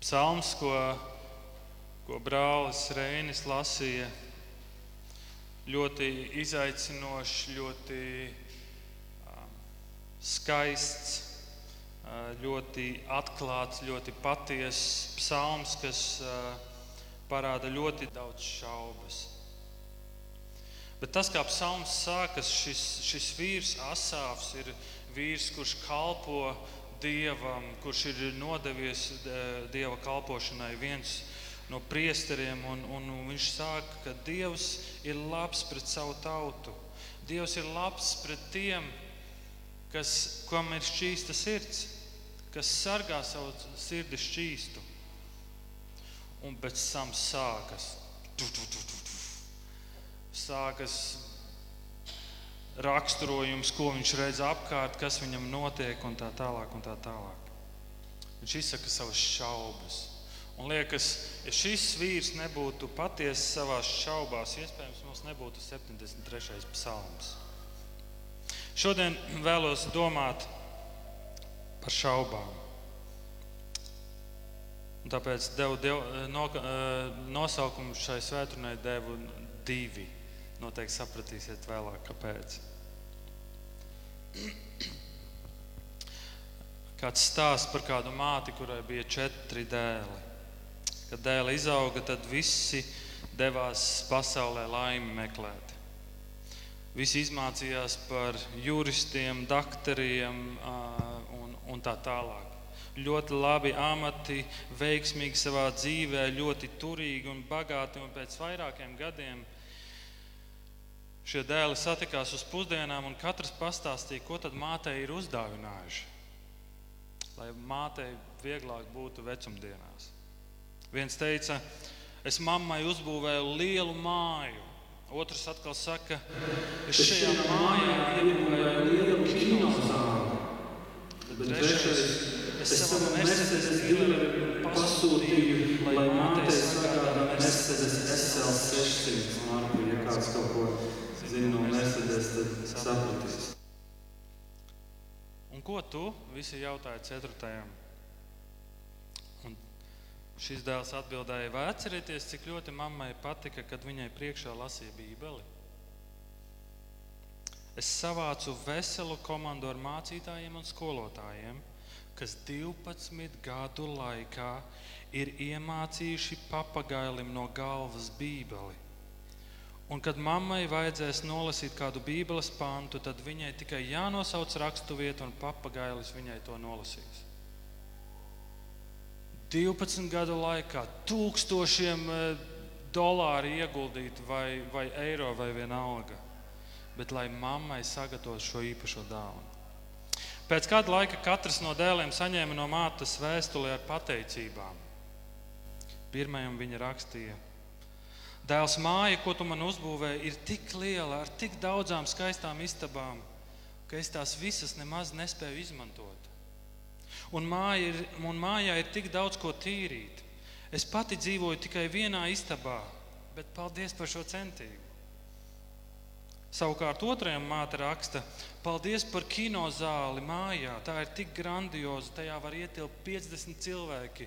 Psalms, ko, ko brālis Reinis lasīja, ļoti izaicinošs, ļoti um, skaists, uh, ļoti atklāts, ļoti patiess psalms, kas uh, parāda ļoti daudz šaubas. Bet tas, kā psalms sākas, šis, šis vīrs Asāfs ir vīrs, kurš kalpo dievam, kurš ir nodevies dieva kalpošanai, viens no priesteriem. Un, un viņš saka, ka Dievs ir labs pret savu tautu. Dievs ir labs pret tiem, kas, kam ir šķīsta sirds, kas sargā savu sirdi šķīstu. Un pēc tam sākas. Tu, tu, tu, tu, tu. Sākas raksturojums, ko viņš redz apkārt, kas viņam notiek, un tā tālāk. Un tā tālāk. Viņš izsaka savas šaubas. Un liekas, ja šis vīrs nebūtu patiesi savā šaubās, iespējams, mums nebūtu 73. psalms. Šodien vēlos domāt par šaubām. Un tāpēc devu, devu, no, nosaukumu šai svētdienai devu divi. Noteikti sapratīsiet vēlāk, kāpēc. Kāds stāsts par kādu māti, kurai bija četri dēli. Kad dēli izauga, tad visi devās pasaulē laimi meklēt. Visi izmācījās par juristiem, doktoriem un, un tā tālāk. Ļoti labi amati, veiksmīgi savā dzīvē, ļoti turīgi un bagāti. Un pēc vairākiem gadiem šie dēli satikās uz pusdienām, un katrs pastāstīja, ko tad mātei ir uzdāvinājuši. Lai mātei vieglāk būtu vecumdienās. Viens teica, es mammai uzbūvēju lielu māju. Otrs atkal saka, es šajā mājā iebūvēju lielu kinozāli. Tad trešais, es savam Mercedes dealerim pasūtīju, lai mātei sagādā Mercedes SL 600. Marku, ja kāds kaut ko zina no Mercedes, tad sapratīs. Un ko tu visi jautāji ceturtajam? Un šis dēls atbildēja, vai atcerieties, cik ļoti mammai patika, kad viņai priekšā lasīja Bībeli? Es savācu veselu komandu ar mācītājiem un skolotājiem, kas 12 gadu laikā ir iemācījuši papagailim no galvas Bībeli. Un, kad mammai vajadzēs nolasīt kādu Bībeles pantu, tad viņai tikai jānosauc raksturvieta, un papagailis viņai to nolasīs. 12 gadu laikā tūkstošiem dolāru ieguldīt, vai, vai eiro, vai vienalga. Bet lai mammai sagatavotu šo īpašo dāvanu. Pēc kāda laika katrs no dēliem saņēma no mātes vēstuli ar pateicībām. Pirmajam viņa rakstīja, Dēls māja, ko tu man uzbūvēji, ir tik liela, ar tik daudzām skaistām istabām, ka es tās visas nemaz nespēju izmantot. Un, māja ir, un mājā ir tik daudz ko tīrīt. Es pati dzīvoju tikai vienā istabā, bet paldies par šo centību. Savukārt otrajam māte raksta, paldies par kino zāli mājā. Tā ir tik grandioza, tajā var ietilpt 50 cilvēki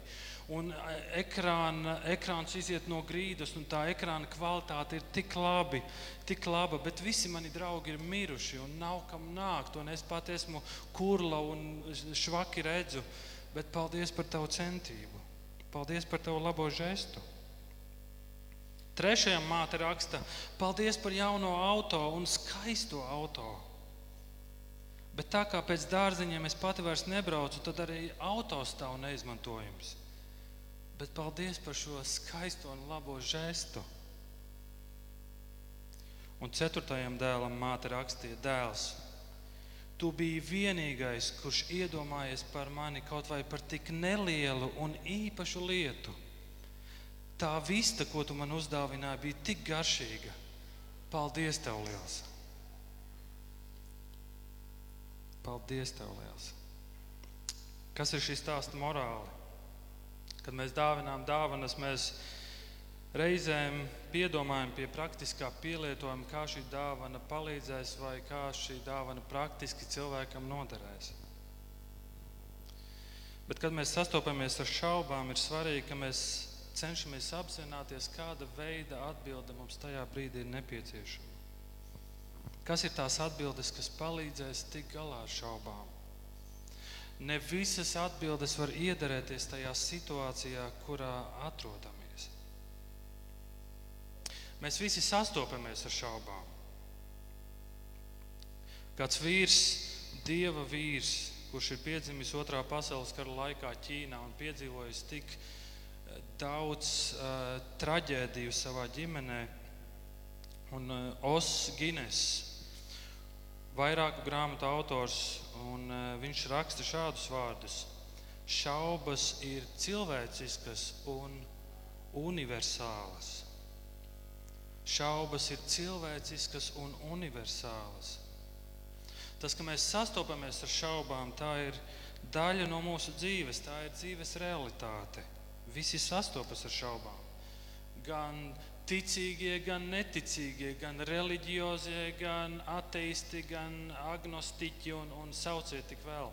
un e, ekrāna, ekrāns iziet no grīdas, un tā ekrāna kvalitāte ir tik, labi, tik laba, bet visi mani draugi ir miruši un nav kam nākt. Un es pat esmu kurla un švaki redzu, bet paldies par tavu centību. Paldies par tavu labo žestu. Trešajā māte raksta, paldies par jauno auto un skaisto auto. Bet tā kā pēc dārziņiem es pati vairs nebraucu, tad arī auto stāv neizmantojams bet paldies par šo skaisto un labo žestu. Un ceturtajam dēlam māte rakstīja, dēls, tu biji vienīgais, kurš iedomājies par mani kaut vai par tik nelielu un īpašu lietu. Tā vista, ko tu man uzdāvināji, bija tik garšīga. Paldies, tev liels! Paldies, tev liels! Kas ir šī stāsta morāli? Kad mēs dāvinām dāvanas, mēs reizēm piedomājam pie praktiskā pielietojuma, kā šī dāvana palīdzēs vai kā šī dāvana praktiski cilvēkam noderēs. Bet, kad mēs sastopamies ar šaubām, ir svarīgi, ka mēs cenšamies apzināties, kāda veida atbilde mums tajā brīdī ir nepieciešama. Kas ir tās atbildes, kas palīdzēs tikt galā ar šaubām? Ne visas atbildes var iederēties tajā situācijā, kurā atrodamies. Mēs visi sastopamies ar šaubām. Kāds vīrs, dieva vīrs, kurš ir piedzimis otrā pasaules kara laikā Ķīnā un piedzīvojis tik eh, daudz uh, traģēdiju savā ģimenē. Un uh, Os Gines, vairāku grāmatu autors, un uh, viņš raksta šādus vārdus: Šaubas ir cilvēciskas un universālas. Šaubas ir cilvēciskas un universālas. Tas, ka mēs sastopamies ar šaubām, tā ir daļa no mūsu dzīves, tā ir dzīves realitāte. Visi sastopas ar šaubām. Gan ticīgie, gan neticīgie, gan reliģiozie, gan ateisti, gan agnostiķi un, un sauciet tik vēl.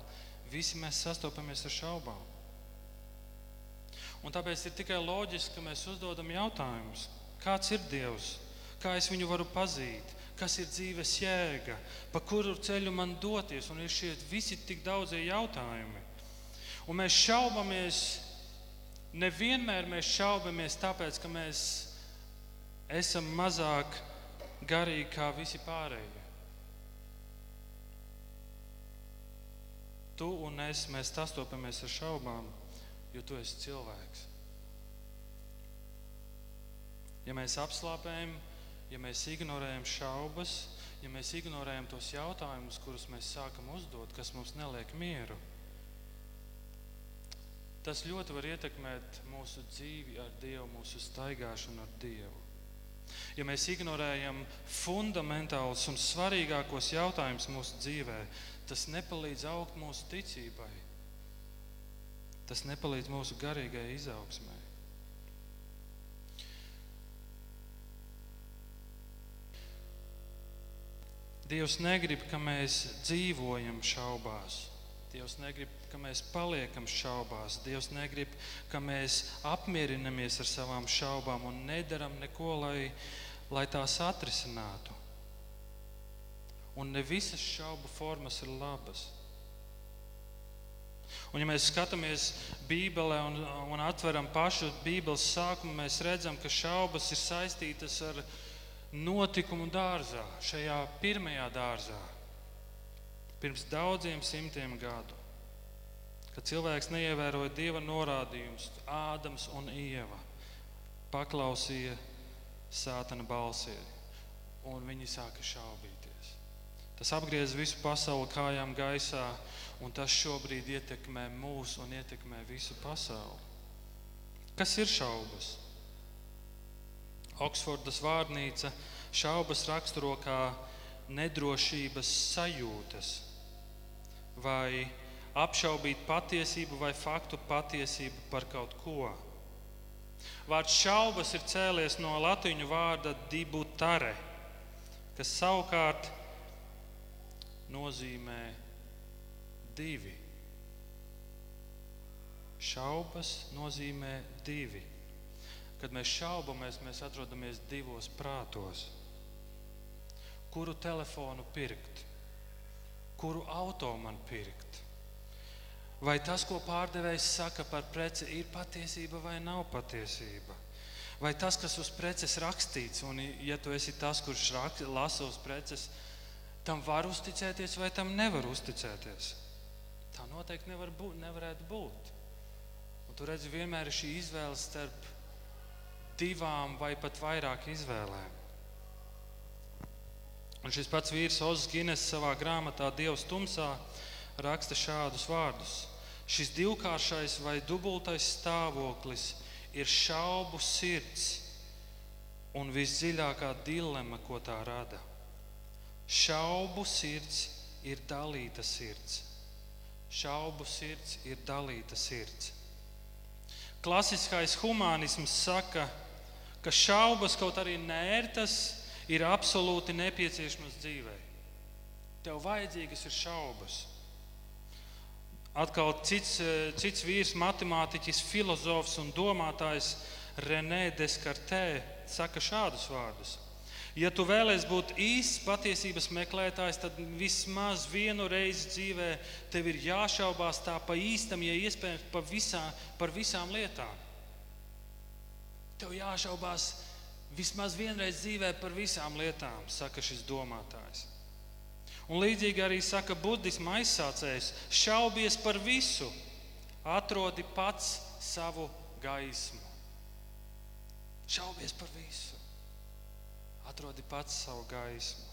Visi mēs sastopamies ar šaubām. Un tāpēc ir tikai loģiski, ka mēs uzdodam jautājumus, kāds ir Dievs, kā es viņu varu pazīt, kas ir dzīves jēga, pa kuru ceļu man doties. Un ir šie visi tik daudzie jautājumi. Un mēs šaubamies, nevienmēr mēs šaubamies tāpēc, ka mēs esam mazāk garīgi kā visi pārējie. Tu un es, mēs sastopamies ar šaubām, jo tu esi cilvēks. Ja mēs apslāpējam, ja mēs ignorējam šaubas, ja mēs ignorējam tos jautājumus, kurus mēs sākam uzdot, kas mums neliek mieru, tas ļoti var ietekmēt mūsu dzīvi ar Dievu, mūsu staigāšanu ar Dievu. Ja mēs ignorējam fundamentālus un svarīgākos jautājumus mūsu dzīvē, tas nepalīdz augt mūsu ticībai. Tas nepalīdz mūsu garīgajai izaugsmai. Dievs negrib, ka mēs dzīvojam šaubās. Dievs negrib, ka mēs paliekam šaubās. Dievs negrib, ka mēs apmierinamies ar savām šaubām un nedaram neko, lai, lai tās atrisinātu. Un ne visas šaubu formas ir labas. Un, ja mēs skatāmies Bībelē un, un atveram pašu Bībeles sākumu, mēs redzam, ka šaubas ir saistītas ar notikumu dārzā, šajā pirmajā dārzā, pirms daudziem simtiem gadu, kad cilvēks neievēroja dieva norādījumus, Ādams un Ieva paklausīja sātana balsī, un viņi sāka šaubīties. Tas apgriez visu pasauli kājām gaisā, un tas šobrīd ietekmē mūs un ietekmē visu pasauli. Kas ir šaubas? Oksfordas vārnīca šaubas raksturo kā nedrošības sajūtas vai apšaubīt patiesību vai faktu patiesību par kaut ko. Vārds šaubas ir cēlies no latviešu vārda dibutare, kas savukārt nozīmē divi. Šaubas nozīmē divi. Kad mēs šaubamies, mēs atrodamies divos prātos. Kuru telefonu pirkt? Kuru auto man pirkt? Vai tas, ko pārdevējs saka par preci, ir patiesība vai nav patiesība? Vai tas, kas uz preces rakstīts, un ja tu esi tas, kurš rak, lasa uz preces, tam var uzticēties vai tam nevar uzticēties? Tā noteikti nevar būt, nevarētu būt. Un tu redzi, vienmēr ir šī izvēle starp divām vai pat vairāk izvēlēm. Un šis pats vīrs Ozs Gines savā grāmatā Dievs tumsā raksta šādus vārdus. Šis divkāršais vai dubultais stāvoklis ir šaubu sirds un visdziļākā dilema, ko tā rada. Šaubu sirds ir dalīta sirds. Šaubu sirds ir dalīta sirds. Klasiskais humanisms saka, ka ka šaubas, kaut arī nērtas, ir absolūti nepieciešamas dzīvē. Tev vajadzīgas ir šaubas. Atkal cits, cits vīrs, matemātiķis, filozofs un domātājs Renē Deskartē saka šādus vārdus. Ja tu vēlēsies būt īsts patiesības meklētājs, tad vismaz vienu reizi dzīvē tev ir jāšaubās tā pa īstam, ja iespējams pa visā, par visām lietām. Tev jāšaubās vismaz vienreiz dzīvē par visām lietām, saka šis domātājs. Un līdzīgi arī saka budisma aizsācējs: šaubies par visu, atrodi pats savu gaismu. Šaubies par visu atrodi pats savu gaismu.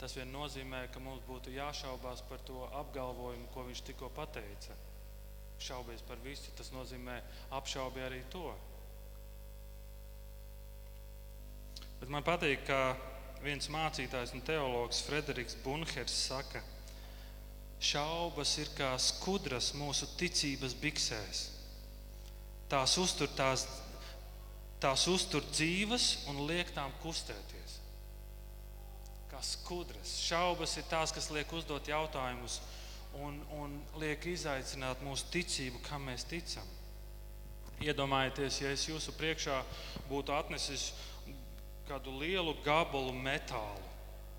Tas vien nozīmē, ka mums būtu jāšaubās par to apgalvojumu, ko viņš tikko pateica. Šaubies par visu, tas nozīmē apšaubi arī to. Bet man patīk, ka viens mācītājs un teologs Frederiks Bunhers saka, šaubas ir kā skudras mūsu ticības biksēs. Tās uztur tās tās uztur dzīves un liek tām kustēties. Kā skudras. Šaubas ir tās, kas liek uzdot jautājumus un, un liek izaicināt mūsu ticību, kam mēs ticam. Iedomājieties, ja es jūsu priekšā būtu atnesis kādu lielu gabalu metālu,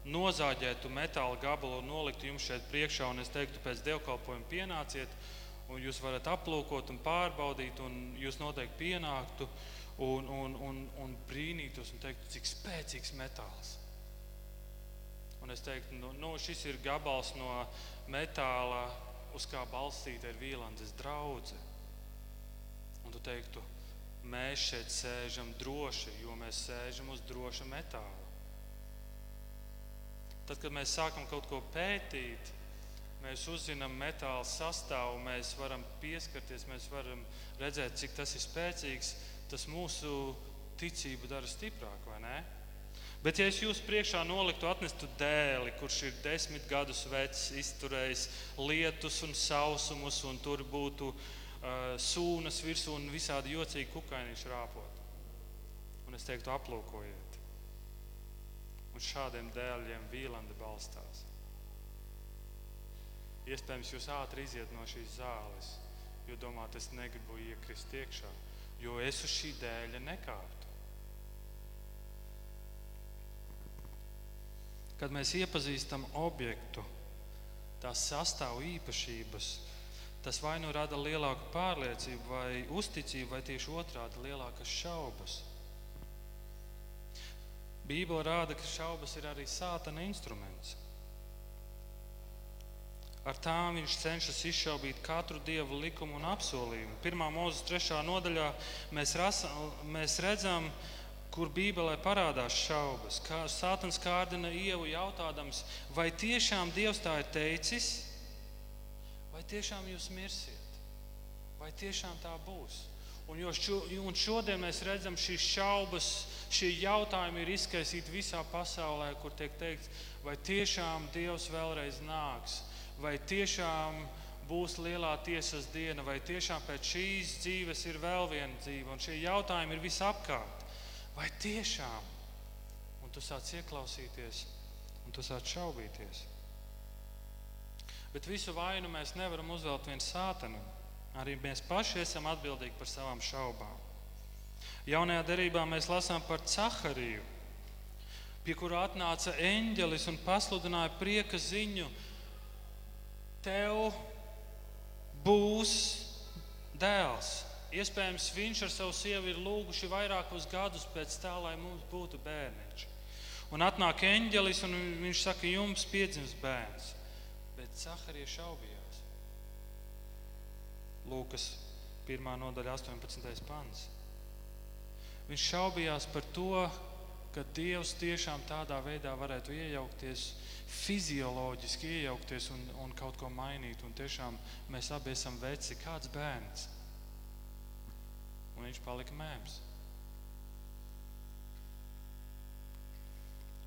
nozāģētu metāla gabalu un noliktu jums šeit priekšā, un es teiktu, pēc dievkalpojuma pienāciet, un jūs varat aplūkot un pārbaudīt, un jūs noteikti pienāktu un, un, un, un brīnītos un teiktu, cik spēcīgs metāls. Un es teiktu, nu, nu, šis ir gabals no metāla, uz kā balstīta ir Vīlandes draudzene. Un tu teiktu, mēs šeit sēžam droši, jo mēs sēžam uz droša metāla. Tad, kad mēs sākam kaut ko pētīt, mēs uzzinām metāla sastāvu, mēs varam pieskarties, mēs varam redzēt, cik tas ir spēcīgs tas mūsu ticību dara stiprāku, vai ne? Bet, ja es jūsu priekšā noliktu atnestu dēli, kurš ir desmit gadus vecs, izturējis lietus un sausumus, un tur būtu uh, sūnas virsū un visādi jocīgi kukaiņš rāpot, un es teiktu, aplūkojiet. Un šādiem dēļiem Vīlanda balstās. Iespējams, jūs ātri iziet no šīs zāles, jo domājat, es negribu iekrist iekšā jo es uz šī dēļa nekāptu. Kad mēs iepazīstam objektu, tās sastāv īpašības, tas vai nu rada lielāku pārliecību vai uzticību, vai tieši otrādi lielākas šaubas. Bībele rāda, ka šaubas ir arī sātana instruments. Ar tām viņš cenšas izšaubīt katru dievu likumu un apsolījumu. Pirmā mūzes trešā nodaļā mēs, rasa, mēs redzam, kur Bībelē parādās šaubas. Kā Sātans kārdina ievu jautādams, vai tiešām Dievs tā ir teicis, vai tiešām jūs mirsiet, vai tiešām tā būs. Un, šo, un šodien mēs redzam, šīs šaubas, šie jautājumi ir izkaisīti visā pasaulē, kur tiek teikts, vai tiešām Dievs vēlreiz nāks vai tiešām būs lielā tiesas diena, vai tiešām pēc šīs dzīves ir vēl viena dzīve, un šie jautājumi ir visapkārt. Vai tiešām? Un tu sāc ieklausīties, un tu sāc šaubīties. Bet visu vainu mēs nevaram uzvelt vien sātanam. Arī mēs paši esam atbildīgi par savām šaubām. Jaunajā derībā mēs lasām par Cahariju, pie kura atnāca eņģelis un pasludināja prieka ziņu tev būs dēls. Iespējams, viņš ar savu sievu ir lūguši vairākus gadus pēc tā, lai mums būtu bērniņš. Un atnāk eņģelis, un viņš saka, jums piedzims bērns. Bet Caharija šaubījās. Lūkas 1. nodaļa, 18. pants. Viņš šaubījās par to, ka Dievs tiešām tādā veidā varētu iejaukties fizioloģiski iejaukties un, un kaut ko mainīt. Un tiešām mēs abi esam veci, kāds bērns. Un viņš palika mēms.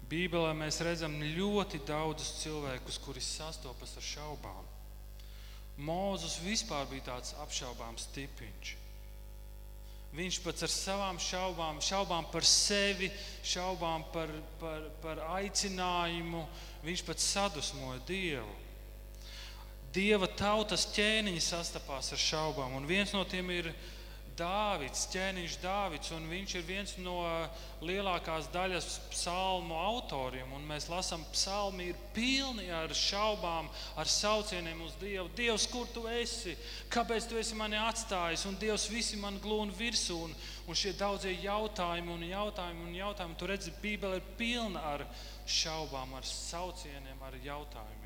Bībelē mēs redzam ļoti daudzus cilvēkus, kuri sastopas ar šaubām. Mūzus vispār bija tāds apšaubāms tipiņš. Viņš pats ar savām šaubām, šaubām par sevi, šaubām par, par, par aicinājumu, viņš pats sadusmoja Dievu. Dieva tautas ķēniņi sastapās ar šaubām, un viens no tiem ir Dāvids, ķēniņš Dāvids, un viņš ir viens no lielākās daļas psalmu autoriem. Mēs lasām, ka psalmi ir pilni ar šaubām, ar saucieniem uz Dievu. Dievs, kur tu esi? Kāpēc tu esi mani atstājis? Un Dievs visi man glūna virsū. Un, un šie daudzie jautājumi un jautājumi un jautājumi. Tu redzi, Bībele ir pilna ar šaubām, ar saucieniem, ar jautājumiem.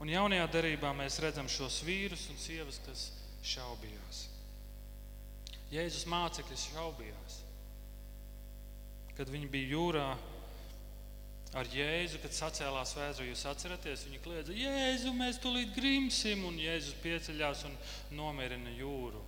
Un jaunajā darbā mēs redzam šos vīrus un sievas, kas šaubījās. Jēzus mācekļi šaubījās. Kad viņi bija jūrā ar Jēzu, kad sacēlās vēzru, jūs atceraties, viņi kliedza, Jēzu, mēs tulīt grimsim, un Jēzus pieceļās un nomierina jūru.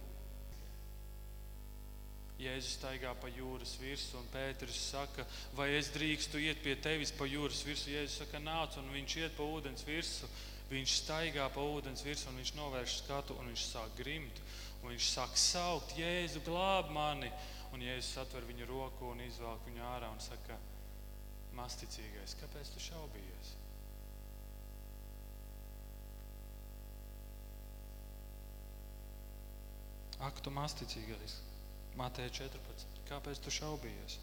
Jēzus staigā pa jūras virsmu, un Pēters saka, vai es drīkstu iet pie tevis pa jūras virsmu. Jēzus saka, nāc, un viņš iet pa ūdens virsmu. Viņš staigā pa ūdens virsmu, un viņš novērš skatu, un viņš sāk grimt. Viņš sāk saukt, Jēzu, glāb mani. Un Jēzus atver viņa roku un izvelk viņu ārā un saka, masticīgais, kāpēc tu šaubījies? Ak, tu masticīgais, Mateja 14. Kāpēc tu šaubījies?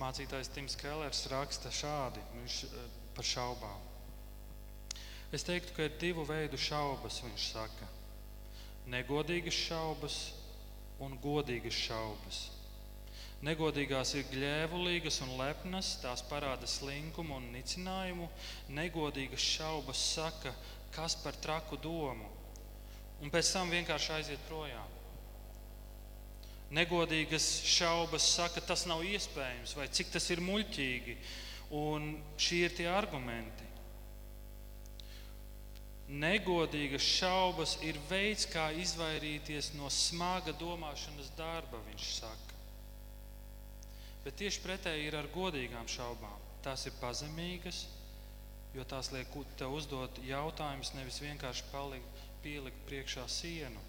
Mācītājs Tims Kellers raksta šādi viņš, eh, par šaubām. Es teiktu, ka ir divu veidu šaubas, viņš saka. Negodīgas šaubas un godīgas šaubas. Negodīgās ir gļēvulīgas un lepnas, tās parāda slinkumu un nicinājumu. Negodīgas šaubas saka, kas par traku domu, un pēc tam vienkārši aiziet projām. Negodīgas šaubas saka, tas nav iespējams, vai cik tas ir muļķīgi. Un šie ir tie argumenti. Negodīgas šaubas ir veids, kā izvairīties no smaga domāšanas darba, viņš saka. Bet tieši pretēji ir ar godīgām šaubām. Tās ir pazemīgas, jo tās liek tev uzdot jautājumus, nevis vienkārši palikt, pielikt priekšā sienu.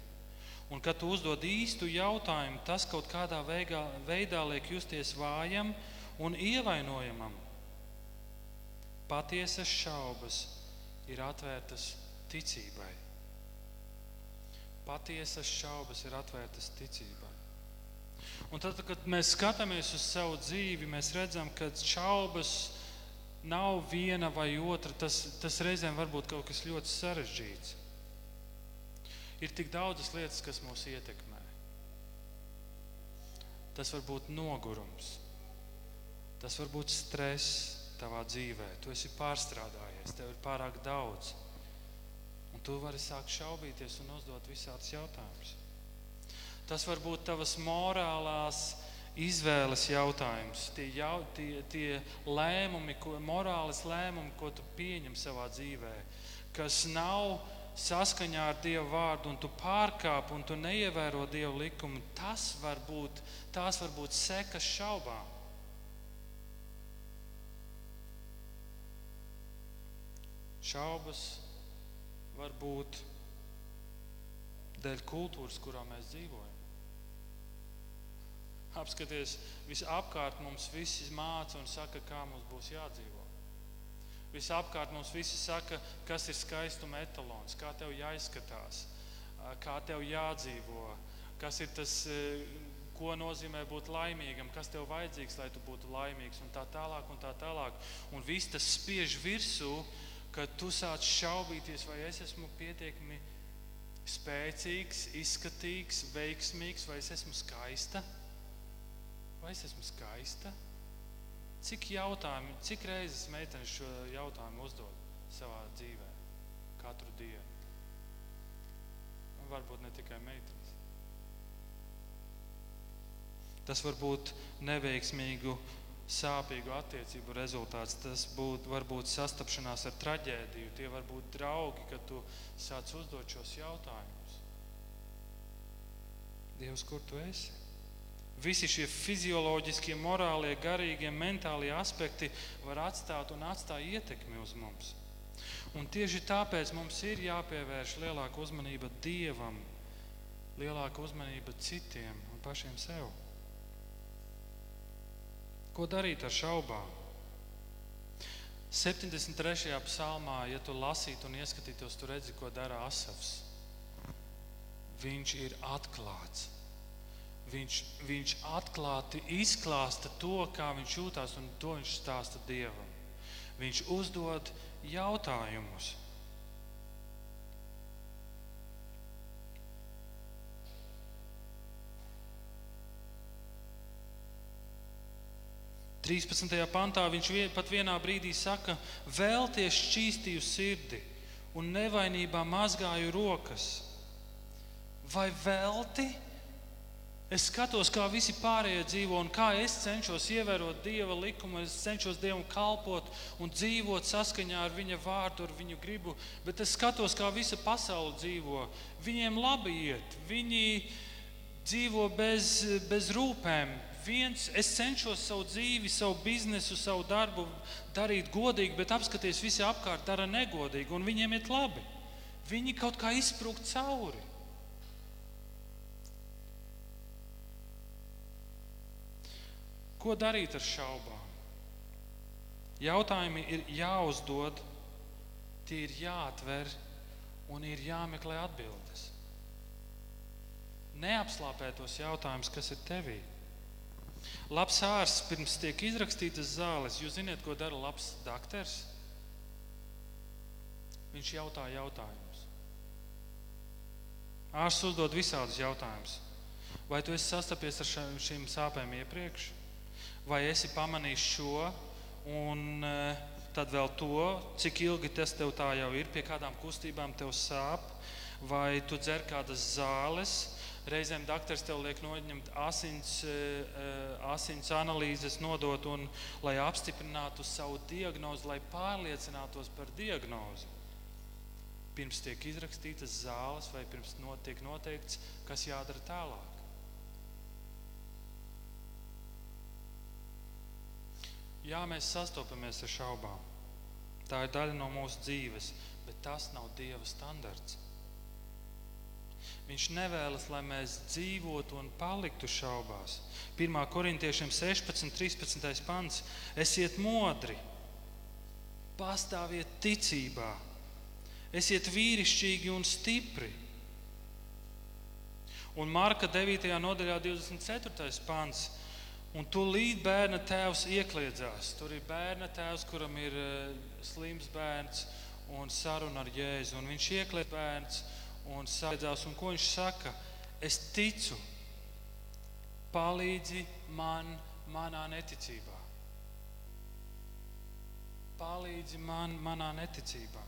Un, kad tu uzdod īstu jautājumu, tas kaut kādā veidā, veidā liek justies vājam un ievainojamam. Patiesas šaubas ir atvērtas ticībai. Patiesas šaubas ir atvērtas ticībai. Un tad, kad mēs skatāmies uz savu dzīvi, mēs redzam, ka šaubas nav viena vai otra. Tas, tas reizēm var būt kaut kas ļoti sarežģīts. Ir tik daudzas lietas, kas mūs ietekmē. Tas var būt nogurums, tas var būt stress tavā dzīvē. Tu esi pārstrādājies, tev ir pārāk daudz. Un tu vari sākt šaubīties un uzdot visādus jautājumus. Tas var būt tavas morālās izvēles jautājums, tie, jau, tie, tie lēmumi, ko, morāles lēmumi, ko tu pieņem savā dzīvē, kas nav saskaņā ar Dieva vārdu, un tu pārkāp un tu neievēro Dieva likumu, tas var būt, tās var būt sekas šaubām. Šaubas var būt dēļ kultūras, kurā mēs dzīvojam. Apskaties, visapkārt mums visi māca un saka, kā mums būs jādzīvo. Visapkārt mums visi saka, kas ir skaistuma etalons, kā tev jāizskatās, kā tev jādzīvo, kas ir tas, ko nozīmē būt laimīgam, kas tev vajadzīgs, lai tu būtu laimīgs, un tā tālāk. Un, tā tālāk. un viss tas spiež virsū, ka tu sāc šaubīties, vai es esmu pietiekami spēcīgs, izskatīgs, veiksmīgs, vai es esmu skaista. Vai es esmu skaista? Cik jautājumu, cik reizes meitenes šo jautājumu uzdod savā dzīvē, katru dienu? Un varbūt ne tikai meitenes. Tas var būt neveiksmīgu, sāpīgu attiecību rezultāts. Tas būt, var būt sastapšanās ar traģēdiju. Tie var būt draugi, kad tu sāc uzdot šos jautājumus. Dievs, kur tu esi? Visi šie fizioloģiskie, morālie, garīgie, mentālie aspekti var atstāt un atstāja ietekmi uz mums. Un tieši tāpēc mums ir jāpievērš lielāka uzmanība Dievam, lielāka uzmanība citiem un pašiem sev. Ko darīt ar šaubām? 73. psalmā, ja tu lasītu un ieskatītos, tu redzi, ko dara Asafs. Viņš ir atklāts. Viņš, viņš atklāti izklāsta to, kā viņš jūtas, un to viņš stāsta Dievam. Viņš uzdod jautājumus. Trīspadsmitajā pantā viņš pat vienā brīdī saka, vēlties šķīstīju sirdi un nevainībā mazgāju rokas. Vai velti? Es skatos, kā visi pārējie dzīvo, un kā es cenšos ievērot Dieva likumu, es cenšos Dievam kalpot un dzīvot saskaņā ar Viņa vārdu, ar Viņu gribu. Bet es skatos, kā visa pasaule dzīvo. Viņiem labi iet, viņi dzīvo bez, bez rūpēm. Viens, es cenšos savu dzīvi, savu biznesu, savu darbu darīt godīgi, bet apskaties, visi apkārt dara negodīgi, un viņiem iet labi. Viņi kaut kā izsprūgt cauri. Ko darīt ar šaubām? Jautājumi ir jāuzdod, tie ir jāatver un ir jāmeklē atbildes. Neapslāpē tos jautājumus, kas ir tevī. Labs ārsts pirms tiek izrakstītas zāles. Jūs zināt, ko dara labs doktors? Viņš jautā jautājumus. Ārsts uzdod visādus jautājumus. Vai tu esi sastapies ar šīm sāpēm iepriekš? Vai esi pamanījis šo, un eh, tad vēl to, cik ilgi tas tev tā jau ir, pie kādām kustībām tev sāp, vai tu dzer kādas zāles. Reizēm doktors tev liek noņemt asins, eh, asins analīzes, nodot, un, lai apstiprinātu savu diagnozi, lai pārliecinātos par diagnozi. Pirms tiek izrakstītas zāles, vai pirms tiek noteikts, kas jādara tālāk. Jā, mēs sastopamies ar šaubām. Tā ir daļa no mūsu dzīves, bet tas nav Dieva standarts. Viņš nevēlas, lai mēs dzīvotu un paliktu šaubās. 1. korintiešiem 16, 13. pants. Esiet modri, pastāviet ticībā, esiet vīrišķīgi un stipri. Un Marka 9. nodaļā 24. pants. Un tūlīt bērna tēvs iekļiedzās. Tur ir bērna tēvs, kuram ir uh, slims bērns un saruna ar Jēzu. Un viņš iekļiedz bērns un sādzās. Un ko viņš saka? Es ticu, palīdzi man manā neticībā. Palīdzi man manā neticībā.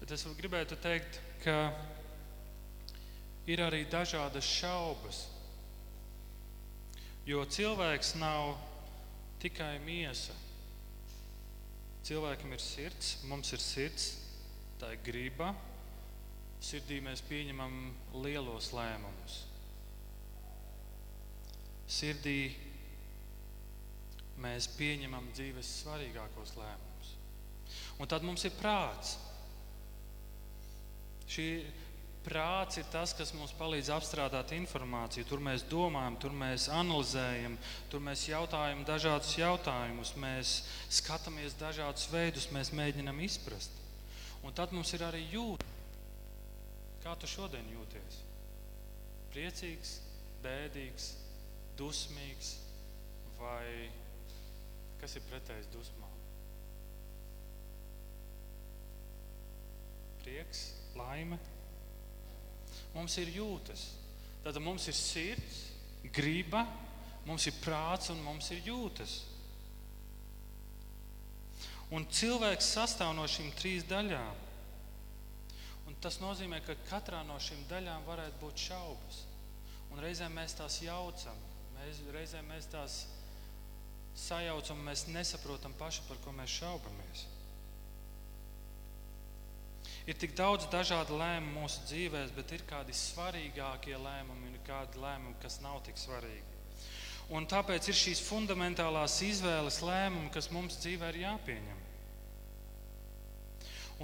Bet es gribētu teikt, ka ir arī dažādas šaubas. Jo cilvēks nav tikai miesa. Cilvēkam ir sirds, mums ir sirds, tā ir griba. Sirdī mēs pieņemam lielos lēmumus. Sirdī mēs pieņemam dzīves svarīgākos lēmumus. Un tad mums ir prāts. Šī prāts ir tas, kas mums palīdz apstrādāt informāciju. Tur mēs domājam, tur mēs analizējam, tur mēs jautājam dažādus jautājumus, mēs skatāmies dažādus veidus, mēs mēģinam izprast. Un tad mums ir arī jūtas. Kā tu šodien jūties? Priecīgs, bēdīgs, dusmīgs vai kas ir pretējs dusmām? Prieks, laime. Mums ir jūtas. Tad mums ir sirds, griba, mums ir prāts un mums ir jūtas. Un cilvēks sastāv no šīm trīs daļām. Un tas nozīmē, ka katrā no šīm daļām varētu būt šaubas. Un reizēm mēs tās jaucam, mēs, reizēm mēs tās sajaucam, mēs nesaprotam paši, par ko mēs šaubamies. Ir tik daudz dažādu lēmumu mūsu dzīvēm, bet ir kādi svarīgākie lēmumi un kādi lēmumi, kas nav tik svarīgi. Un tāpēc ir šīs fundamentālās izvēles lēmumi, kas mums dzīvē ir jāpieņem.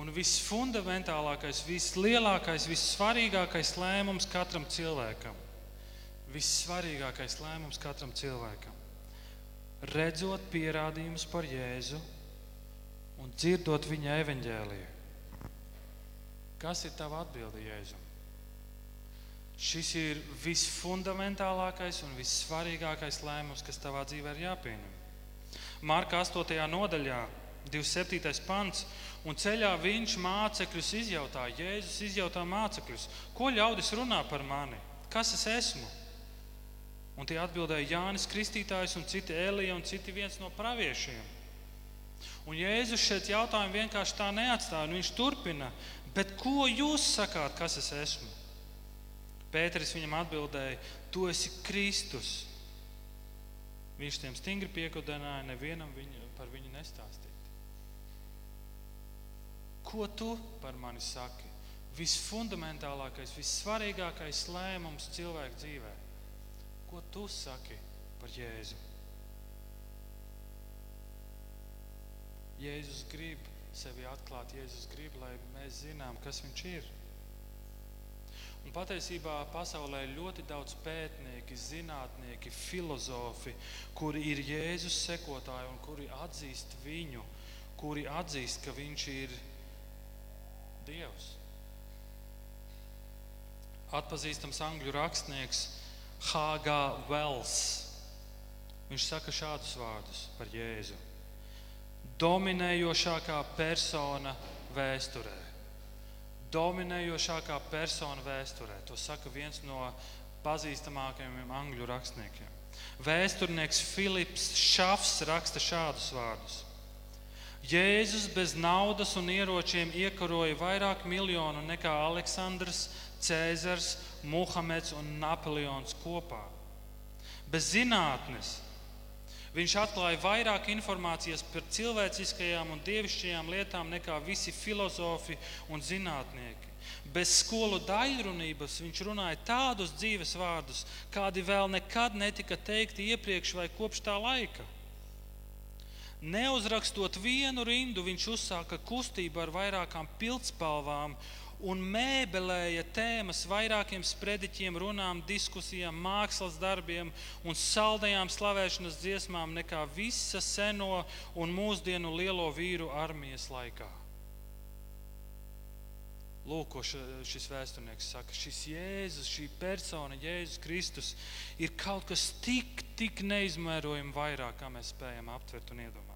un visfundamentālākais, vislielākais, vissvarīgākais lēmums katram cilvēkam. Vissvarīgākais lēmums katram cilvēkam. Redzot pierādījumus par Jēzu un dzirdot viņa evaņģēliju. Kas ir tava atbilde Jēzum? Šis ir visfundamentālākais un vissvarīgākais lēmums, kas tavā dzīvē ir jāpieņem. Marka 8. nodaļā, 27. pants, un ceļā viņš mācekļus izjautā. Jēzus izjautā mācekļus, ko ļaudis runā par mani, kas es esmu. Un tie atbildēja Jānis Kristītājs, un citi Elija, un citi viens no praviešiem. Un Jēzus šeit jautājumu vienkārši tā neatstāja. Viņš turpina, bet ko jūs sakāt, kas es esmu? Pēteris viņam atbildēja, tu esi Kristus. Viņš tiem stingri piekudināja, nevienam viņu, par viņu nestāstīt. Ko tu par mani saki? Visfundamentālākais, vissvarīgākais lēmums cilvēku dzīvē. Ko tu saki par Jēzu? Jēzus grib sevi atklāt, Jēzus grib, lai mēs zinām, kas viņš ir. Un patiesībā pasaulē ir ļoti daudz pētnieki, zinātnieki, filozofi, kuri ir Jēzus sekotāji un kuri atzīst viņu, kuri atzīst, ka viņš ir Dievs. Atpazīstams angļu rakstnieks H.G. Wells. Viņš saka šādus vārdus par Jēzu. Dominējošākā persona vēsturē dominējošākā persona vēsturē. To saka viens no pazīstamākajiem angļu rakstniekiem. Vēsturnieks Filips Šafs raksta šādus vārdus. Jēzus bez naudas un ieročiem iekaroja vairāk miljonu nekā Aleksandrs, Cēzars, Muhameds un Napoleons kopā. Bez zinātnes Viņš atklāja vairāk informācijas par cilvēciskajām un dievišķajām lietām nekā visi filozofi un zinātnieki. Bez skolu daļrunības viņš runāja tādus dzīves vārdus, kādi vēl nekad netika teikti iepriekš vai kopš tā laika. Neuzrakstot vienu rindu, viņš uzsāka kustību ar vairākām pildspalvām un mēbelēja tēmas vairākiem sprediķiem, runām, diskusijām, mākslas darbiem un saldajām slavēšanas dziesmām nekā visa seno un mūsdienu lielo vīru armijas laikā. Lūk, ko šis vēsturnieks saka. Šis Jēzus, šī persona, Jēzus Kristus, ir kaut kas tik, tik neizmērojami vairāk, kā mēs spējam aptvert un iedomāties.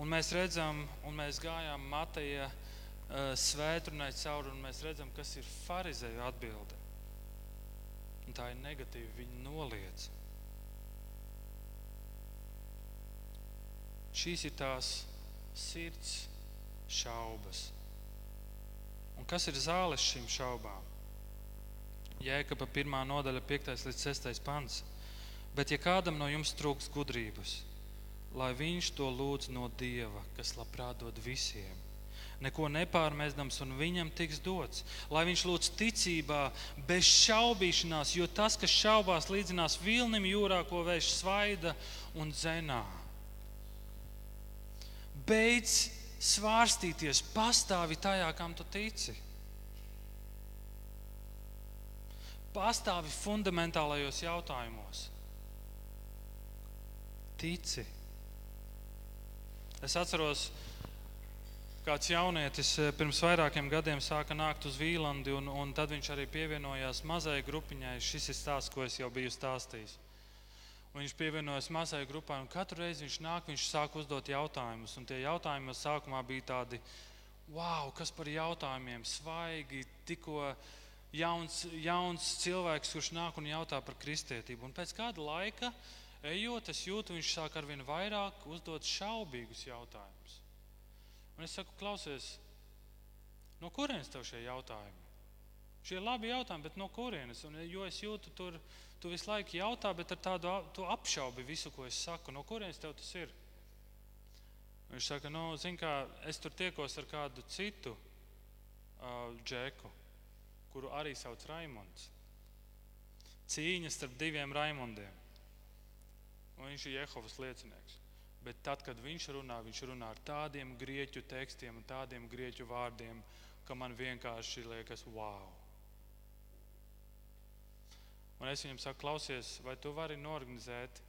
Un mēs redzam, un mēs gājām Mateja uh, svētdienai cauri, un mēs redzam, kas ir farizēju atbilde. Un tā ir negatīva. Viņi noliedz. Šīs ir tās sirds šaubas. Un kas ir zāles šīm šaubām? Jēkaba 1. nodaļa, 5. līdz 6. pants. Bet, ja kādam no jums trūks gudrības, lai viņš to lūdz no Dieva, kas labprāt dod visiem. Neko nepārmestams, un viņam tiks dots. Lai viņš lūdz ticībā, bez šaubīšanās, jo tas, kas šaubās, līdzinās vilnim jūrā, ko vējš svaida un dzenā. Beidz svārstīties, pastāvi tajā, kam tu tici. Pastāvi fundamentālajos jautājumos. Tici. Es atceros, kāds jaunietis eh, pirms vairākiem gadiem sāka nākt uz Vīlandi, un, un tad viņš arī pievienojās mazai grupiņai. Šis ir stāsts, ko es jau biju stāstījis. Un viņš pievienojas mazai grupai, un katru reizi viņš nāk, viņš sāk uzdot jautājumus. Un tie jautājumi sākumā bija tādi, wow, kas par jautājumiem, svaigi, tikko jauns, jauns cilvēks, kurš nāk un jautā par kristietību. Un pēc kāda laika ejot, es jūtu, viņš sāk ar vien vairāk uzdot šaubīgus jautājumus. Un es saku, klausies, no kurienes tev šie jautājumi? Šie ir labi jautājumi, bet no kurienes? Un, jo es jūtu, tur tu visu laiku jautā, bet ar tādu apšaubi visu, ko es saku. No kurienes tev tas ir? Viņš saka, nu, zin kā, es tur tiekos ar kādu citu uh, džeku, kuru arī sauc Raimonds. Cīņa starp diviem Raimondiem un viņš ir Jehovas liecinieks. Bet tad, kad viņš runā, viņš runā ar tādiem grieķu tekstiem un tādiem grieķu vārdiem, ka man vienkārši liekas, wow! Un es viņam saku, klausies, vai tu vari norganizēt,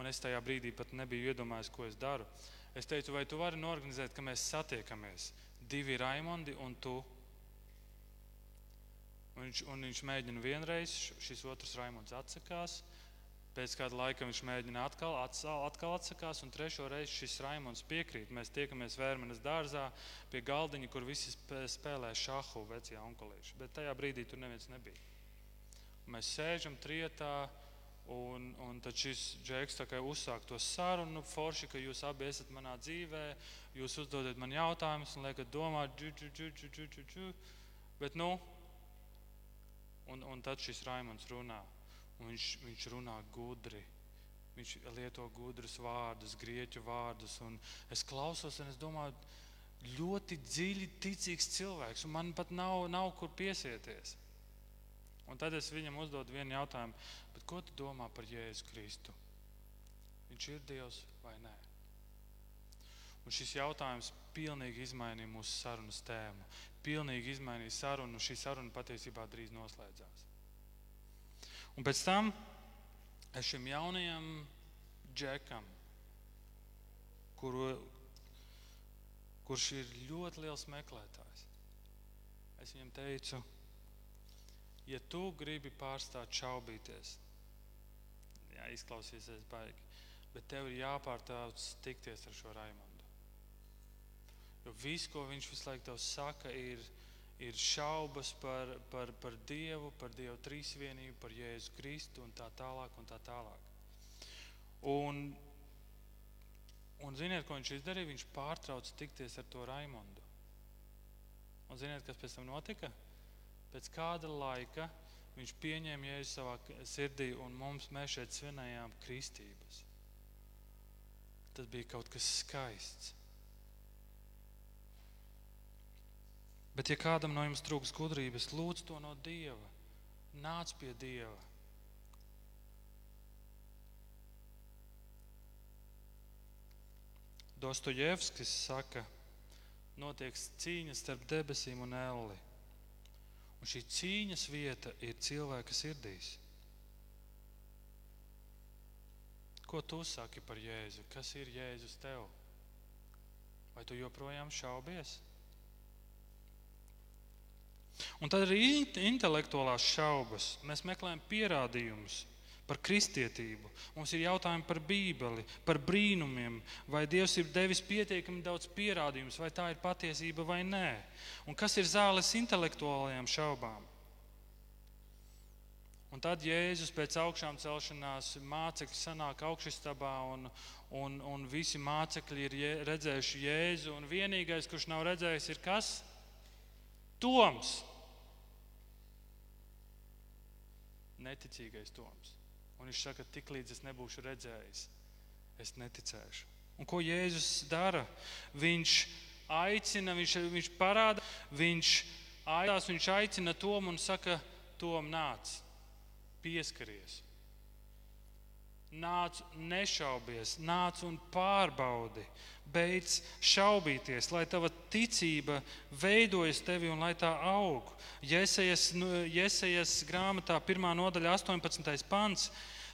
un es tajā brīdī pat nebiju iedomājies, ko es daru. Es teicu, vai tu vari norganizēt, ka mēs satiekamies divi Raimondi un tu. Un viņš, un viņš mēģina vienreiz, šis otrs Raimonds atsakās. Pēc kāda laika viņš mēģina atkal, atsal, atkal atsakās, un trešo reizi šis Raimons piekrīt. Mēs tiekamies Vērmanas dārzā pie galdiņa, kur visi spēlē šahu vecajā onkulīši. Bet tajā brīdī tur neviens nebija. Mēs sēžam trietā, Un, un tad šis džeks uzsāk to sarunu, forši, ka jūs abi esat manā dzīvē, jūs uzdodat man jautājumus un liekat domāt, džu, džu, džu, džu, džu, džu, bet nu, un, un tad šis Raimons runā, un viņš, viņš runā gudri. Viņš lieto gudrus vārdus, grieķu vārdus, es klausos, un es domāju, ļoti dziļi ticīgs cilvēks, man pat nav, nav kur piesieties. Un tad es viņam uzdodu vienu jautājumu, ko tu domā par Jēzu Kristu? Viņš ir Dievs vai nē? Un šis jautājums pilnīgi izmainīja mūsu sarunas tēmu. Pilnīgi izmainīja sarunu, un šī saruna patiesībā drīz noslēdzās. Un pēc tam es šim jaunajam džekam, kuru, kurš ir ļoti liels meklētājs, es viņam teicu, ja tu gribi pārstāt šaubīties, jā, izklausīsies baigi, bet tev ir jāpārtrauc tikties ar šo Raimondu. Jo viss, ko viņš visu laiku tev saka, ir, ir šaubas par, par, par Dievu, par Dievu trīsvienību, par Jēzu Kristu un tā tālāk. Un tā tālāk. Un, un ziniet, ko viņš izdarīja? Viņš pārtrauca tikties ar to Raimondu. Un ziniet, kas pēc tam notika? Pēc kāda laika viņš pieņēma jēzu savā sirdī, un mums mēs šeit svinējām kristības. Tas bija kaut kas skaists. Bet, ja kādam no jums trūks gudrības, lūdz to no Dieva. Nāc pie Dieva. Dostojevskis saka, notiek cīņa starp debesīm un elli. Un šī cīņas vieta ir cilvēka sirdīs. Ko tu saki par Jēzu? Kas ir Jēzus tev? Vai tu joprojām šaubies? Un tad arī intelektuālās šaubas. Mēs meklējam pierādījumus par kristietību, mums ir jautājumi par Bībeli, par brīnumiem, vai Dievs ir devis pietiekami daudz pierādījumus, vai tā ir patiesība vai nē. Un kas ir zāles intelektuālajām šaubām? Un tad Jēzus pēc augšām celšanās mācekļi sanāk augšstabā, un, un, un visi mācekļi ir redzējuši Jēzu. Un vienīgais, kurš nav redzējis, ir kas? Toms. Neticīgais Toms. Un viņš saka, tik līdz es nebūšu redzējis, es neticēšu. Un ko Jēzus dara? Viņš aicina, viņš, viņš parāda, viņš aicina, viņš aicina Tomu un saka, Tom, nāc, pieskaries. Nāc, nešaubies, nāc un pārbaudi. Beidz šaubīties, lai tava ticība veidojas tevi un lai tā aug. Jēzus nu, grāmatā, 1. nodaļa, 18. pants.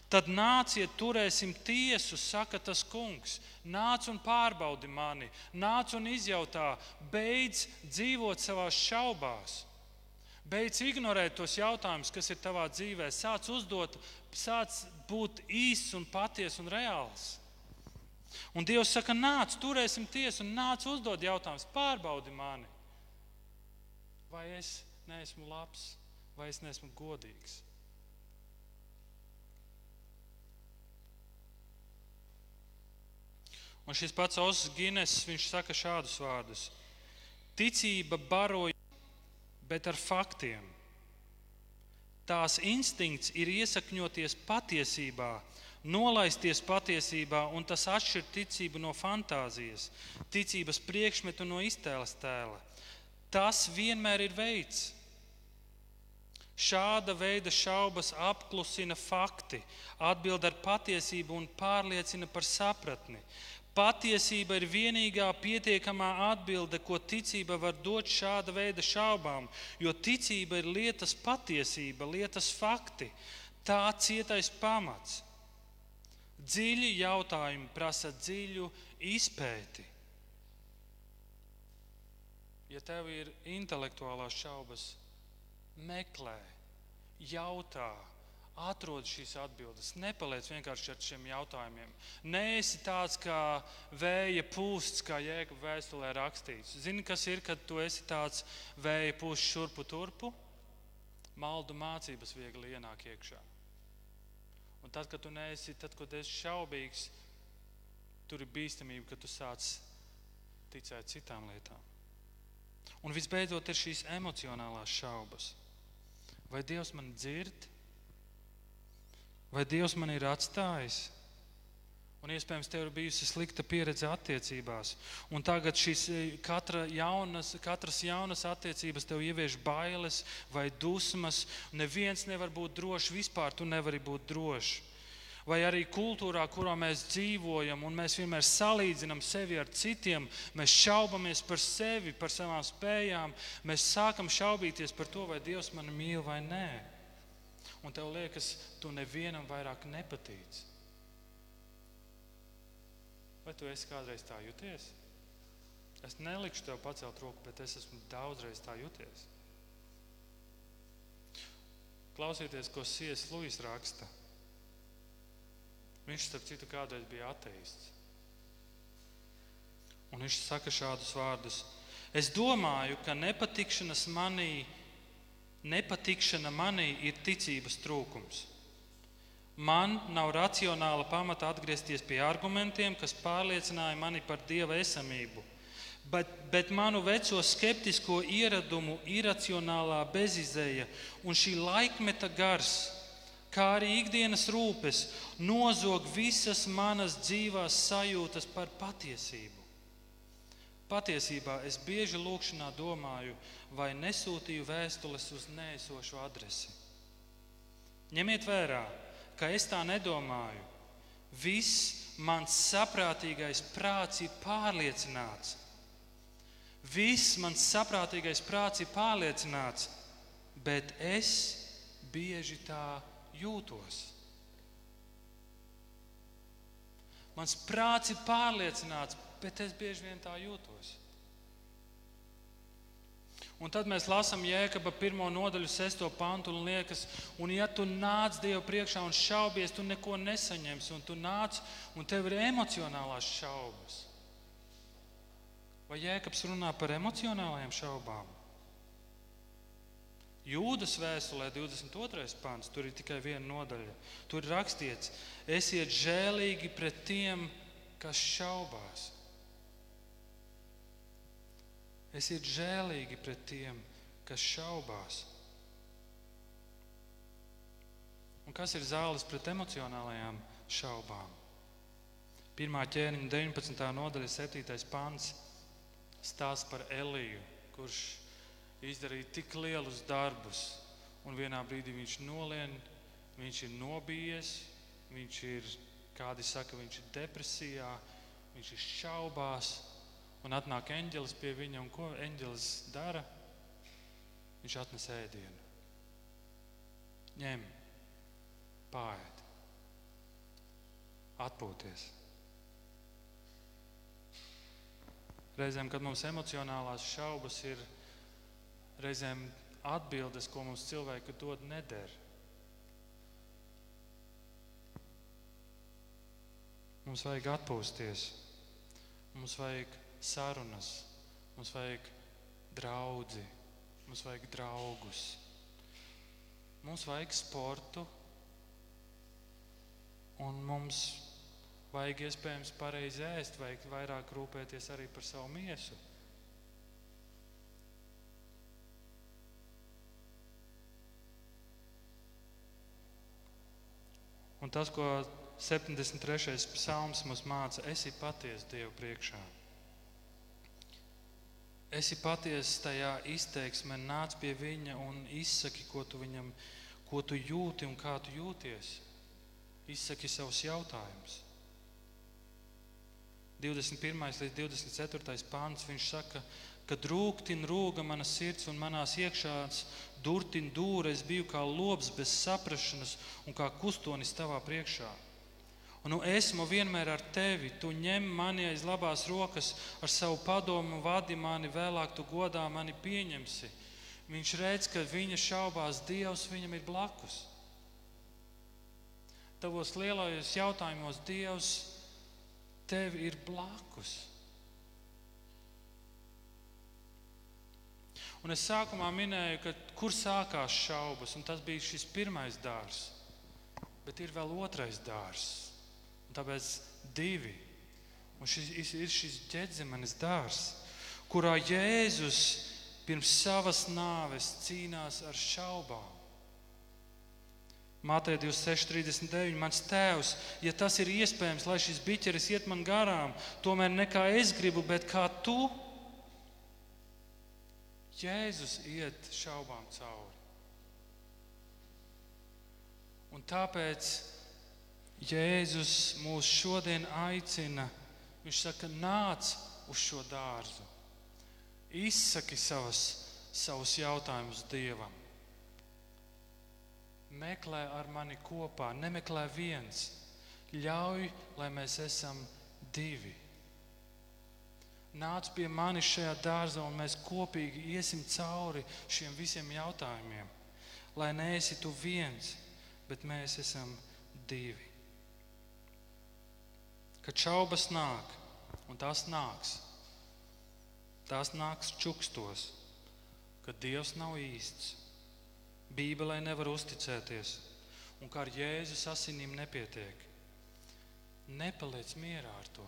Tad nāciet, turēsim tiesu, saka tas kungs. Nāc un pārbaudi mani, nāc un izjautā, beidz dzīvot savā šaubās. Beidz ignorēt tos jautājumus, kas ir tavā dzīvē. Sāc uzdot, sāc būt īsts un patiess un reāls. Un Dievs saka, nāc, turēsim tiesu un nāc uzdot jautājumus, pārbaudi mani. Vai es neesmu labs, vai es neesmu godīgs? Un šis pats Osakas Gines, viņš saka šādus vārdus: Ticība baroja, bet ar faktiem. Tās instinkts ir iesakņoties patiesībā, nolaisties patiesībā, un tas atšķir ticību no fantāzijas, ticības priekšmetu no iztēles tēla. Tas vienmēr ir veids. Šāda veida šaubas apklusina fakti, atbild ar patiesību un pārliecina par sapratni. Patiesība ir vienīgā pietiekamā atbilde, ko ticība var dot šāda veida šaubām, jo ticība ir lietas patiesība, lietas fakti, tā cietais pamats. Dziļi jautājumi prasa dziļu izpēti. Ja tev ir intelektuālās šaubas, meklē, jautā, atrod šīs atbildes. Nepaliec vienkārši ar šiem jautājumiem. Nē, esi tāds kā vēja pūsts, kā jēga vēstulē rakstīts. Zini, kas ir, kad tu esi tāds vēja pūsts šurpu turpu? Maldu mācības viegli ienāk iekšā. Un tad, kad tu neesi, tad, kad esi šaubīgs, tur ir bīstamība, ka tu sāc ticēt citām lietām. Un visbeidzot, ir šīs emocionālās šaubas. Vai Dievs man dzird? Vai Dievs man ir atstājis? Un iespējams, tev ir bijusi slikta pieredze attiecībās. Un tagad šis e, katra jaunas, katras jaunas attiecības tev ievieš bailes vai dusmas. Neviens nevar būt drošs, vispār tu nevari būt drošs. Vai arī kultūrā, kurā mēs dzīvojam, un mēs vienmēr salīdzinām sevi ar citiem, mēs šaubamies par sevi, par savām spējām, mēs sākam šaubīties par to, vai Dievs mani mīl vai nē un tev liekas, tu nevienam vairāk nepatīc. Vai tu esi kādreiz tā jūties? Es nelikšu tev pacelt roku, bet es esmu daudzreiz tā jūties. Klausieties, ko Sijas Lūis raksta. Viņš, starp citu, kādreiz bija ateists. Un viņš saka šādus vārdus: Es domāju, ka nepatikšanas manī nepatikšana manī ir ticības trūkums. Man nav racionāla pamata atgriezties pie argumentiem, kas pārliecināja mani par dieva esamību, bet, bet manu veco skeptisko ieradumu, iracionālā bezizēja un šī laikmeta gars, kā arī ikdienas rūpes, nozog visas manas dzīvās sajūtas par patiesību. Patiesībā es bieži lūkšanā domāju, vai nesūtīju vēstules uz nēsošu adresi. Ņemiet vērā, ka es tā nedomāju. Viss mans saprātīgais prāts ir pārliecināts. Viss mans saprātīgais prāts ir pārliecināts, bet es bieži tā jūtos. Mans prāts ir pārliecināts, bet es bieži vien tā jūtos. Un tad mēs lasām Jēkabā pirmo nodaļu, sesto pantu un liekas, un ja tu nāc Dievu priekšā un šaubies, tu neko nesaņemsi, un tu nāc un tev ir emocionālās šaubas. Vai Jēkabs runā par emocionālajām šaubām? Jūdas vēstulē 22. pāns, tur ir tikai viena nodaļa. Tur ir rakstīts, esiet žēlīgi pret tiem, kas šaubās. Esiet žēlīgi pret tiem, kas šaubās. Un kas ir zāles pret emocionālajām šaubām? Pirmā ķēniņa 19. nodaļa, 7. pāns stāsta par Eliju, kurš izdarīja tik lielus darbus, un vienā brīdī viņš nolien, viņš ir nobijies, viņš ir, kādi saka, viņš ir depresijā, viņš ir šaubās. Un atnāk eņģelis pie viņa, un ko eņģelis dara? Viņš atnes ēdienu. Ņem, pāriet, atpūties. Reizēm, kad mums emocionālās šaubas ir, reizēm atbildes, ko mums cilvēki dod, neder. Mums vajag atpūsties, mums vajag sarunas, mums vajag draugu, mums vajag draugus, mums vajag sportu, un mums vajag iespējams pareizi ēst, vajag vairāk rūpēties arī par savu miesu. Un tas, ko 73. psalms mums māca, esi patiesa Dievu priekšā. Esi patiesa tajā izteiksmē, nāc pie viņa un izsaki, ko tu viņam, ko tu jūti un kā tu jūties. Izsaki savus jautājumus. 21. līdz 24. pāns. Viņš saka, kad rūktin rūga mana sirds un manās iekšās durtin dūra, es biju kā lops bez saprašanas un kā kustonis tavā priekšā. Un nu esmu vienmēr ar tevi, tu ņem mani aiz labās rokas, ar savu padomu vadi mani, vēlāk tu godā mani pieņemsi. Viņš redz, ka viņa šaubās, Dievs viņam ir blakus. Tavos lielajos jautājumos Dievs tev ir blakus. Un es sākumā minēju, ka kur sākās šaubas, un tas bija šis pirmais dārzs. Bet ir vēl otrais dārzs, un tāpēc divi. Un šis ir šis ģēdzimenes dārzs, kurā Jēzus pirms savas nāves cīnās ar šaubām. Mātei 26,39. Mans tēvs, ja tas ir iespējams, lai šis biķeris iet man garām, tomēr ne kā es gribu, bet kā tu. Jēzus iet šaubām cauri. Un tāpēc Jēzus mūs šodien aicina. Viņš saka, nāc uz šo dārzu, izsaki savas, savus jautājumus Dievam. Meklē ar mani kopā, nemeklē viens. Ļauj, lai mēs esam divi. Nāc pie manis šajā dārzā, un mēs kopīgi iesim cauri šiem visiem jautājumiem. Lai neesi tu viens, bet mēs esam divi. Kad šaubas nāk, un tās nāks, tās nāks čukstos, kad Dievs nav īsts Bībelē nevar uzticēties un kā ar Jēzus asinīm nepietiek. Nepaliec mierā ar to.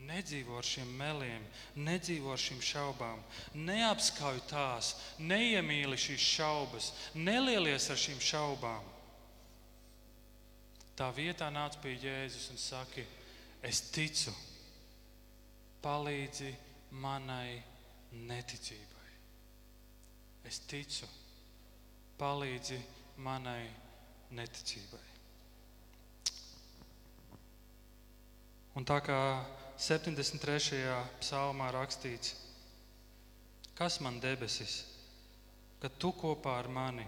Nedzīvo ar šiem meliem, nedzīvo ar šīm šaubām, neapskauj tās, neiemīli šīs šaubas, nelielies ar šīm šaubām. Tā vietā nāc pie Jēzus un saki, es ticu, palīdzi manai neticībai. Es ticu palīdzi manai neticībai. Un tā kā 73. psalmā rakstīts, kas man debesis, kad tu kopā ar mani,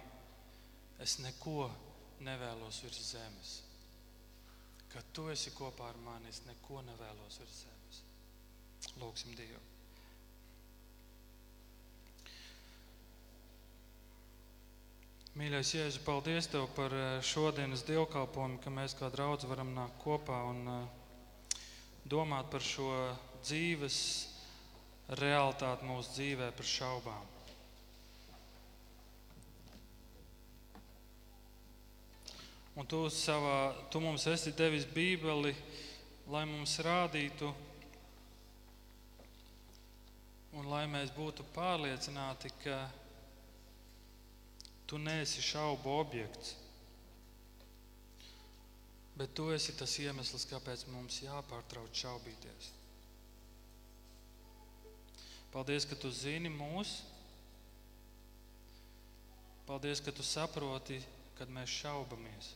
es neko nevēlos virs zemes. Kad tu esi kopā ar mani, es neko nevēlos virs zemes. Lūksim Dievu! Mīļais, Jēzu, paldies Tev par eh, šodienas dievkalpojumu, ka mēs kā draugi varam nākt kopā un eh, domāt par šo dzīves realitāti mūsu dzīvē, par šaubām. Un tu, savā, tu mums esi devis Bībeli, lai mums rādītu, un lai mēs būtu pārliecināti, ka Tu neesi šaubu objekts. Bet tu esi tas iemesls, kāpēc mums jāpārtrauc šaubīties. Paldies, ka tu zini mūs. Paldies, ka tu saproti, kad mēs šaubamies.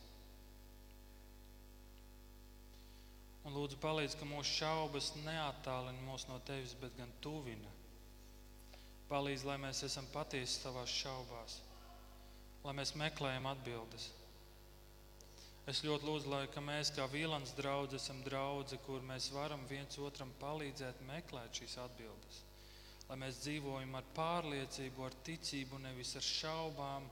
Un lūdzu, palīdz, ka mūsu šaubas neattālina mūs no tevis, bet gan tuvina. Palīdz, lai mēs esam patiesi savās šaubās lai mēs meklējam atbildes. Es ļoti lūdzu, lai mēs kā Vīlāns draugi esam draugi, kur mēs varam viens otram palīdzēt meklēt šīs atbildes. Lai mēs dzīvojam ar pārliecību, ar ticību, nevis ar šaubām,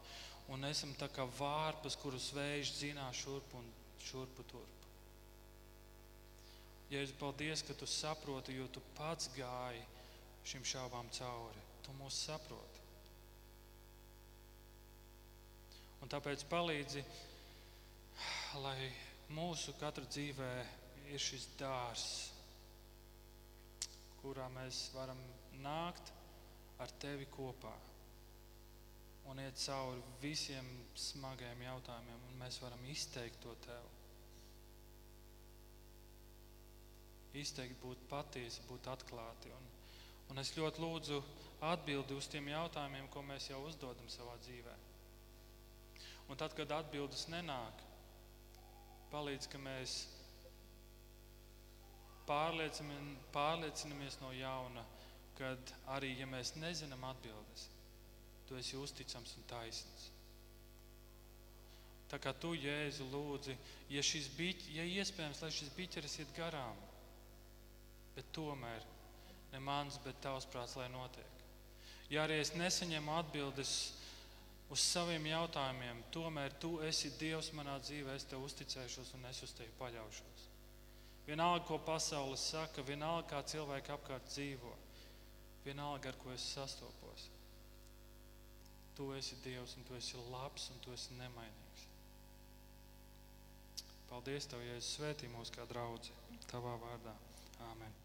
un esam tā kā vārpas, kurus vējš zinā šurp un šurpu turp. Jēzus, paldies, ka tu saproti, jo tu pats gāji šīm šaubām cauri. Tu mūs saproti. Un tāpēc palīdzi, lai mūsu katra dzīvē ir šis dārzs, kurā mēs varam nākt ar tevi kopā un iet cauri visiem smagiem jautājumiem, un mēs varam izteikt to tev. Izteikt, būt patiesi, būt atklāti. Un, un es ļoti lūdzu atbildi uz tiem jautājumiem, ko mēs jau uzdodam savā dzīvēm. Un tad, kad atbildes nenāk, palīdz, ka mēs pārliecinamies no jauna, kad arī ja mēs nezinām atbildes, tu esi uzticams un taisns. Tā kā tu, Jēzu, lūdzi, ja, biķ, ja iespējams, lai šis biķeris iet garām, bet tomēr ne mans, bet tavs prāts, lai notiek. Ja arī es nesaņemu atbildes uz saviem jautājumiem, tomēr tu esi Dievs manā dzīvē, es tev uzticēšos un es uz tevi paļaušos. Vienalga, ko pasaule saka, vienalga, kā cilvēki apkārt dzīvo, vienalga, ar ko es sastopos. Tu esi Dievs, un tu esi labs, un tu esi nemainīgs. Paldies, Tev, ja es svētī mūs kā draugi, Tavā vārdā. Āmen!